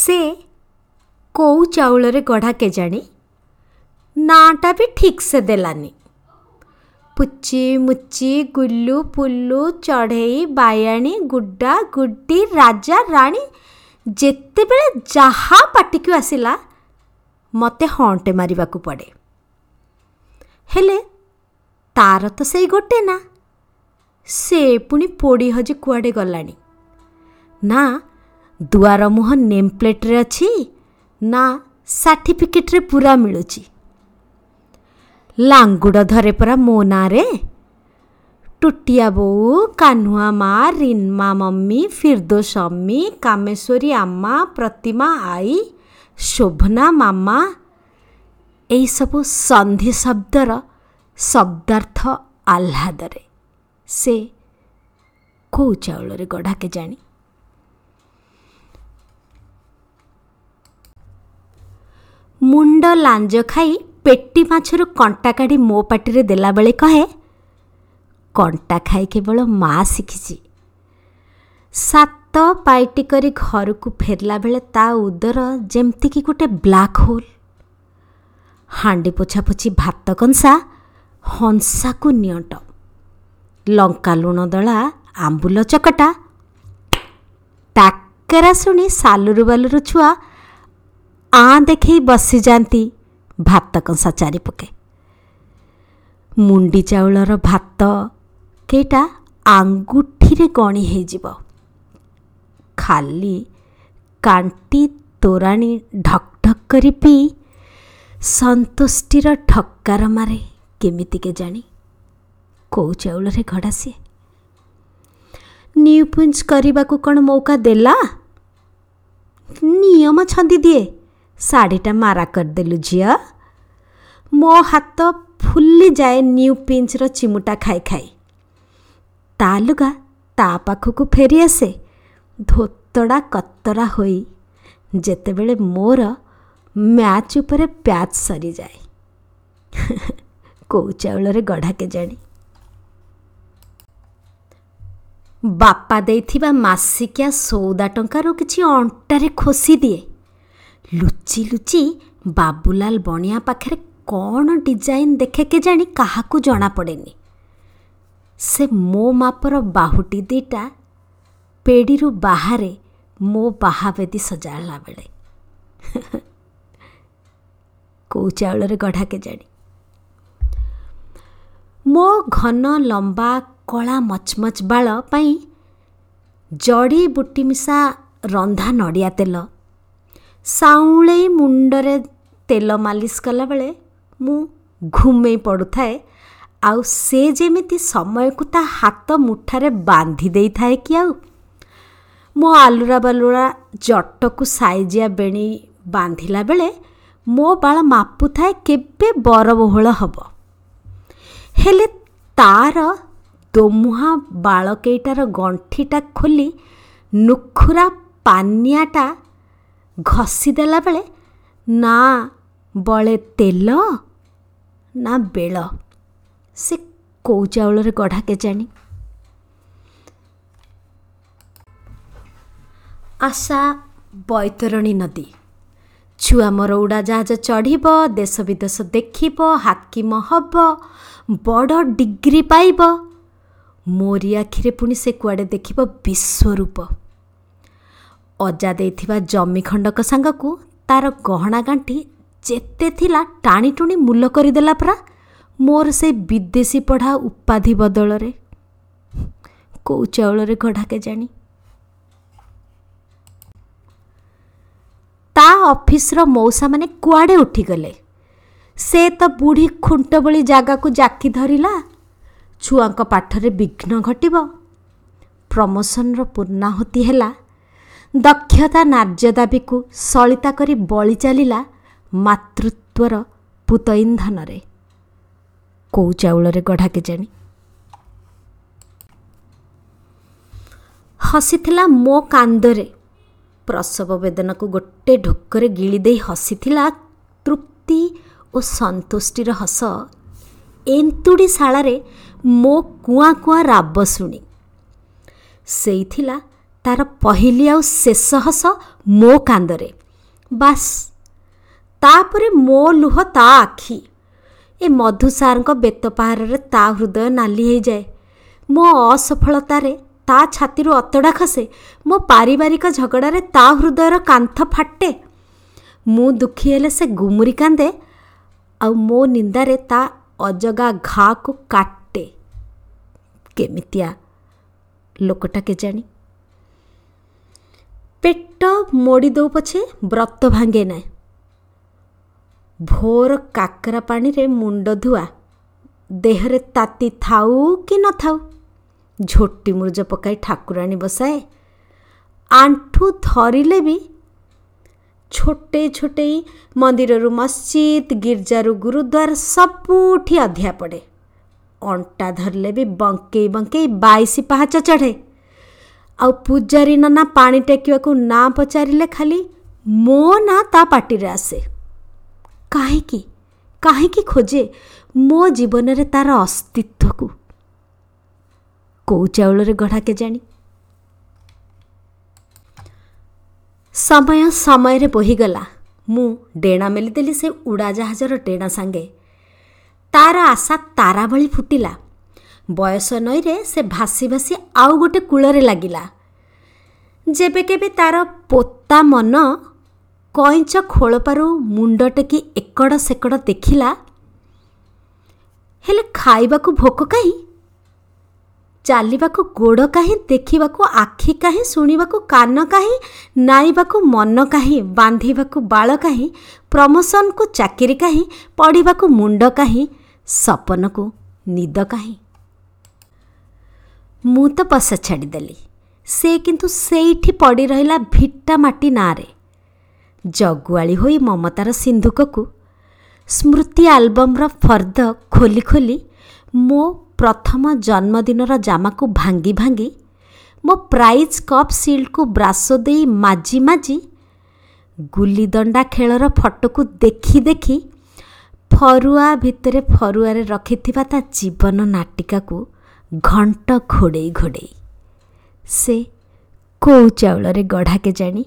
ସେ କୋଉ ଚାଉଳରେ ଗଢ଼ା କେଜାଣି? ନାଁଟା ବି ଠିକ୍ସେ ଦେଲାନି। ପୁଚି ମୁଚି ଗୁଲୁ ପୁଲୁ ଚଢ଼େଇ ବାୟାଣୀ ଗୁଡ୍ଡା ଗୁଡ୍ଡି ରାଜା ରାଣୀ ଯେତେବେଳେ ଯାହା ପାଟିକୁ ଆସିଲା ମୋତେ ହଣ୍ଟେ ମାରିବାକୁ ପଡ଼େ। ହେଲେ ତାର ତ ସେଇ ଗୋଟେ ନା। ସେ ପୁଣି ପୋଡ଼ି ହଜି କୁଆଡ଼େ ଗଲାଣି। ନା ଦୁଆର ମୁହଁ ନେମ୍ ପ୍ଲେଟ୍ରେ ଅଛି ନା ସାର୍ଟିଫିକେଟ୍ରେ ପୁରା ମିଳୁଛି? ଲାଙ୍ଗୁଡ଼ ଧରେ ପରା ମୋ ନାଁରେ। ଟୁଟିଆ ବୋଉ କାହ୍ନୁଆ ମା ରିନ୍ମା ମମି ଫିର୍ଦୋସ ଅମି କାମେଶ୍ୱରୀ ଆମା ପ୍ରତିମା ଆଈ ଶୋଭନା ମାମା। ଏହିସବୁ ସନ୍ଧି ଶବ୍ଦର ଶବ୍ଦାର୍ଥ ଆହ୍ଲାଦରେ। ସେ କେଉଁ ଚାଉଳରେ ଗଢ଼ା କେଜାଣି? ମୁଣ୍ଡ ଲାଞ୍ଜ ଖାଇ ପେଟି ମାଛରୁ କଣ୍ଟା କାଢ଼ି ମୋ ପାଟିରେ ଦେଲାବେଳେ କହେ କଣ୍ଟା ଖାଇ କେବଳ ମା ଶିଖିଛି ସାତ ପାଇଟି କରି ଘରକୁ ଫେରିଲା ବେଳେ ତା ଉଦର ଯେମିତିକି ଗୋଟେ ବ୍ଲାକ୍ ହୋଲ୍। ହାଣ୍ଡି ପୋଛାପୋଛି ଭାତ କଂସା ହଂସାକୁ ନିଅଣ୍ଟ। ଲଙ୍କା ଲୁଣ ଦଳା ଆମ୍ବୁଲ ଚକଟା। ଟାକେରା ଶୁଣି ସାଲୁରୁ ବାଲୁରୁ ଛୁଆ ଆଁ ଦେଖେଇ ବସିଯାଆନ୍ତି ଭାତ କଂସା ଚାରିପକେ ମୁଣ୍ଡି ଚାଉଳର ଭାତ କେଇଟା ଆଙ୍ଗୁଠିରେ ଗଣି ହେଇଯିବ। ଖାଲି କାଣ୍ଟି ତୋରାଣୀ ଢକ୍ ଢକ୍ କରି ପିଇ ସନ୍ତୁଷ୍ଟିର ଠକ୍କାର ମାରେ କେମିତି କେଜାଣି କେଉଁ ଚାଉଳରେ ଘଡ଼ା ସିଏ। ନ୍ୟୁ ପୁଞ୍ଜ କରିବାକୁ କ'ଣ ମୌକା ଦେଲା? ନିୟମ ଛନ୍ଦି ଦିଏ। ଶାଢ଼ୀଟା ମାରା କରିଦେଲୁ ଝିଅ। ମୋ ହାତ ଫୁଲିଯାଏ ନ୍ୟୁ ପିଞ୍ଚର ଚିମୁଟା ଖାଇ ଖାଇ। ତା ଲୁଗା ତା ପାଖକୁ ଫେରିଆସେ ଧୋତଡ଼ା କତରା ହୋଇ ଯେତେବେଳେ ମୋର ମ୍ୟାଚ୍ ଉପରେ ପ୍ୟାଚ୍ ସରିଯାଏ। କେଉଁ ଚାଉଳରେ ଗଢ଼ା କେଜାଣି। ବାପା ଦେଇଥିବା ମାସିକିଆ ସଉଦା ଟଙ୍କାରୁ କିଛି ଅଣ୍ଟାରେ ଖୋସି ଦିଏ। ଲୁଚି ଲୁଚି ବାବୁଲାଲ ବଣିଆ ପାଖରେ କ'ଣ ଡିଜାଇନ୍ ଦେଖେ କେଜାଣି କାହାକୁ ଜଣାପଡ଼େନି ସେ ମୋ ମାପର ବାହୁଟି ଦୁଇଟା ପେଡ଼ିରୁ ବାହାରେ ମୋ ବାହାବେଦୀ ସଜାଡ଼ିଲା ବେଳେ। କେଉଁ ଚାଉଳରେ ଗଢ଼ା କେଜାଣି। ମୋ ଘନ ଲମ୍ବା କଳା ମଚମଚ ବାଳ ପାଇଁ ଜଡ଼ି ବୁଟି ମିଶା ରନ୍ଧା ନଡ଼ିଆ ତେଲ ସାଉଁଳେଇ ମୁଣ୍ଡରେ ତେଲ ମାଲିସ କଲାବେଳେ ମୁଁ ଘୁମେଇ ପଡ଼ୁଥାଏ। ଆଉ ସେ ଯେମିତି ସମୟକୁ ତା ହାତ ମୁଠାରେ ବାନ୍ଧି ଦେଇଥାଏ କି ଆଉ? ମୋ ଆଲୁରା ବାଲୁରା ଜଟକୁ ସାଇଜିଆ ବେଣୀ ବାନ୍ଧିଲା ବେଳେ ମୋ ବାଳ ମାପୁଥାଏ କେବେ ବରବହୁଳ ହେବ। ହେଲେ ତାର ଦୋମୁହାଁ ବାଳ କେଇଟାର ଗଣ୍ଠିଟା ଖୋଲି ନୁଖୁରା ପାନିଆଟା ଘଷି ଦେଲା ବେଳେ ନା ବଳେ ତେଲ ନା ବେଳ। ସେ କେଉଁ ଚାଉଳରେ ଗଢ଼ା କେଜାଣି? ଆଶା ବୈତରଣୀ ନଦୀ। ଛୁଆ ମୋର ଉଡ଼ାଜାହାଜ ଚଢ଼ିବ ଦେଶ ବିଦେଶ ଦେଖିବ ହାକିମ ହେବ ବଡ଼ ଡିଗ୍ରୀ ପାଇବ। ମୋରି ଆଖିରେ ପୁଣି ସେ କୁଆଡ଼େ ଦେଖିବ ବିଶ୍ୱରୂପ। ଅଜା ଦେଇଥିବା ଜମି ଖଣ୍ଡକ ସାଙ୍ଗକୁ ତାର ଗହଣା ଗାଣ୍ଠି ଯେତେ ଥିଲା ଟାଣି ଟୁଣି ମୂଲ କରିଦେଲା ପରା। ମୋର ସେଇ ବିଦେଶୀ ପଢ଼ା ଉପାଧି ବଦଳରେ। କେଉଁ ଚାଉଳରେ ଗଢ଼ା କେଜାଣି। ତା ଅଫିସର ମଉସାମାନେ କୁଆଡ଼େ ଉଠିଗଲେ? ସେ ତ ବୁଢ଼ୀ ଖୁଣ୍ଟ ଭଳି ଜାଗାକୁ ଜାକି ଧରିଲା। ଛୁଆଙ୍କ ପାଠରେ ବିଘ୍ନ ଘଟିବ। ପ୍ରମୋସନର ପୂର୍ଣ୍ଣାହୁତି ହେଲା। ଦକ୍ଷତା ନ୍ୟାର୍ଯ୍ୟ ଦାବିକୁ ସଳିତା କରି ବଳି ଚାଲିଲା ମାତୃତ୍ୱର ପୁତ ଇନ୍ଧନରେ। କେଉଁ ଚାଉଳରେ ଗଢ଼ା କେଜାଣି? ହସିଥିଲା ମୋ କାନ୍ଦରେ। ପ୍ରସବ ବେଦନାକୁ ଗୋଟେ ଢୋକରେ ଗିଳି ଦେଇ ହସିଥିଲା ତୃପ୍ତି ଓ ସନ୍ତୁଷ୍ଟିର ହସ। ଏନ୍ତୁଡ଼ି ଶାଳାରେ ମୋ କୁଆଁ କୁଆଁ ରାବ ଶୁଣି। ସେଇଥିଲା ତାର ପହିଲି ଆଉ ଶେଷ ହସ ମୋ କାନ୍ଦରେ। ବାସ୍। ତାପରେ ମୋ ଲୁହ ତା ଆଖି। ଏ ମଧୁ ସାର୍ଙ୍କ ବେତ ପାହାରରେ ତା ହୃଦୟ ନାଲି ହେଇଯାଏ। ମୋ ଅସଫଳତାରେ ତା ଛାତିରୁ ଅତଡ଼ା ଖସେ। ମୋ ପାରିବାରିକ ଝଗଡ଼ାରେ ତା ହୃଦୟର କାନ୍ଥ ଫାଟେ। ମୁଁ ଦୁଃଖୀ ହେଲେ ସେ ଗୁମୁରି କାନ୍ଦେ। ଆଉ ମୋ ନିନ୍ଦାରେ ତା ଅଜଗା ଘାକୁ କାଟେ। କେମିତିଆ? ଲୋକଟା କେଜାଣି। ପେଟ ମୋଡ଼ି ଦଉ ପଛେ ବ୍ରତ ଭାଙ୍ଗେ ନାହିଁ। ଭୋର କାକରା ପାଣିରେ ମୁଣ୍ଡ ଧୁଆ ଦେହରେ ତାତି ଥାଉ କି ନଥାଉ ଝୋଟି ମୁରୁଜ ପକାଇ ଠାକୁରାଣୀ ବସାଏ ଆଣ୍ଠୁ ଧରିଲେ ବି ଛୋଟେଇ ଛୋଟେଇ ମନ୍ଦିରରୁ ମସଜିଦ ଗିର୍ଜାରୁ ଗୁରୁଦ୍ୱାର ସବୁଠି ଅଧିଆ ପଡ଼େ। ଅଣ୍ଟା ଧରିଲେ ବି ବଙ୍କେଇ ବଙ୍କେଇ ବାଇଶ ପାହାଚ ଚଢ଼େ। ଆଉ ପୂଜାରୀ ନନା ପାଣି ଟେକିବାକୁ ନାଁ ପଚାରିଲେ ଖାଲି ମୋ ନାଁ ତା ପାଟିରେ ଆସେ କାହିଁକି କାହିଁକି ଖୋଜେ ମୋ ଜୀବନରେ ତାର ଅସ୍ତିତ୍ୱକୁ କେଉଁ ଚାଉଳରେ ଗଢ଼ା କେଜାଣି ସମୟ ସମୟରେ ବୋହିଗଲା ମୁଁ ଡେଣା ମେଲିଦେଲି ସେ ଉଡ଼ାଜାହାଜର ଡେଣା ସାଙ୍ଗେ ତାର ଆଶା ତାରା ଭଳି ଫୁଟିଲା ବୟସ ନଈରେ ସେ ଭାସି ଭାସି ଆଉ ଗୋଟେ କୂଳରେ ଲାଗିଲା। ଯେବେ କେବେ ତାର ପୋତା ମନ କଇଁଚ ଖୋଳପାରୁ ମୁଣ୍ଡ ଟେକି ଏକଡ଼ ସେକଡ଼ ଦେଖିଲା ହେଲେ ଖାଇବାକୁ ଭୋକ କାହିଁ? ଚାଲିବାକୁ ଗୋଡ଼ କାହିଁ ଦେଖିବାକୁ ଆଖି କାହିଁ ଶୁଣିବାକୁ କାନ କାହିଁ ନାଇବାକୁ ମନ କାହିଁ ବାନ୍ଧିବାକୁ ବାଳ କାହିଁ ପ୍ରମୋସନକୁ ଚାକିରି କାହିଁ ପଢ଼ିବାକୁ ମୁଣ୍ଡ କାହିଁ ସପନକୁ ନିଦ କାହିଁ। ମୁଁ ତ ପଶା ଛାଡ଼ିଦେଲି। ସେ କିନ୍ତୁ ସେଇଠି ପଡ଼ି ରହିଲା ଭିଟା ମାଟି ନାଁରେ। ଜଗୁଆଳି ହୋଇ ମମତାର ସିନ୍ଧୁକକୁ ସ୍ମୃତି ଆଲବମ୍ର ଫର୍ଦ୍ଦ ଖୋଲି ଖୋଲି ମୋ ପ୍ରଥମ ଜନ୍ମଦିନର ଜାମାକୁ ଭାଙ୍ଗି ଭାଙ୍ଗି ମୋ ପ୍ରାଇଜ୍ କପ୍ ସିଲ୍ଡକୁ ବ୍ରାସ ଦେଇ ମାଜି ମାଜି ଗୁଲିଦଣ୍ଡା ଖେଳର ଫଟୋକୁ ଦେଖି ଦେଖି ଫରୁଆ ଭିତରେ ଫରୁଆରେ ରଖିଥିବା ତା ଜୀବନ ନାଟିକାକୁ ଘଣ୍ଟ ଘୋଡ଼େଇ ଘୋଡ଼େଇ ସେ କେଉଁ ଚାଉଳରେ ଗଢ଼ା କେଜାଣି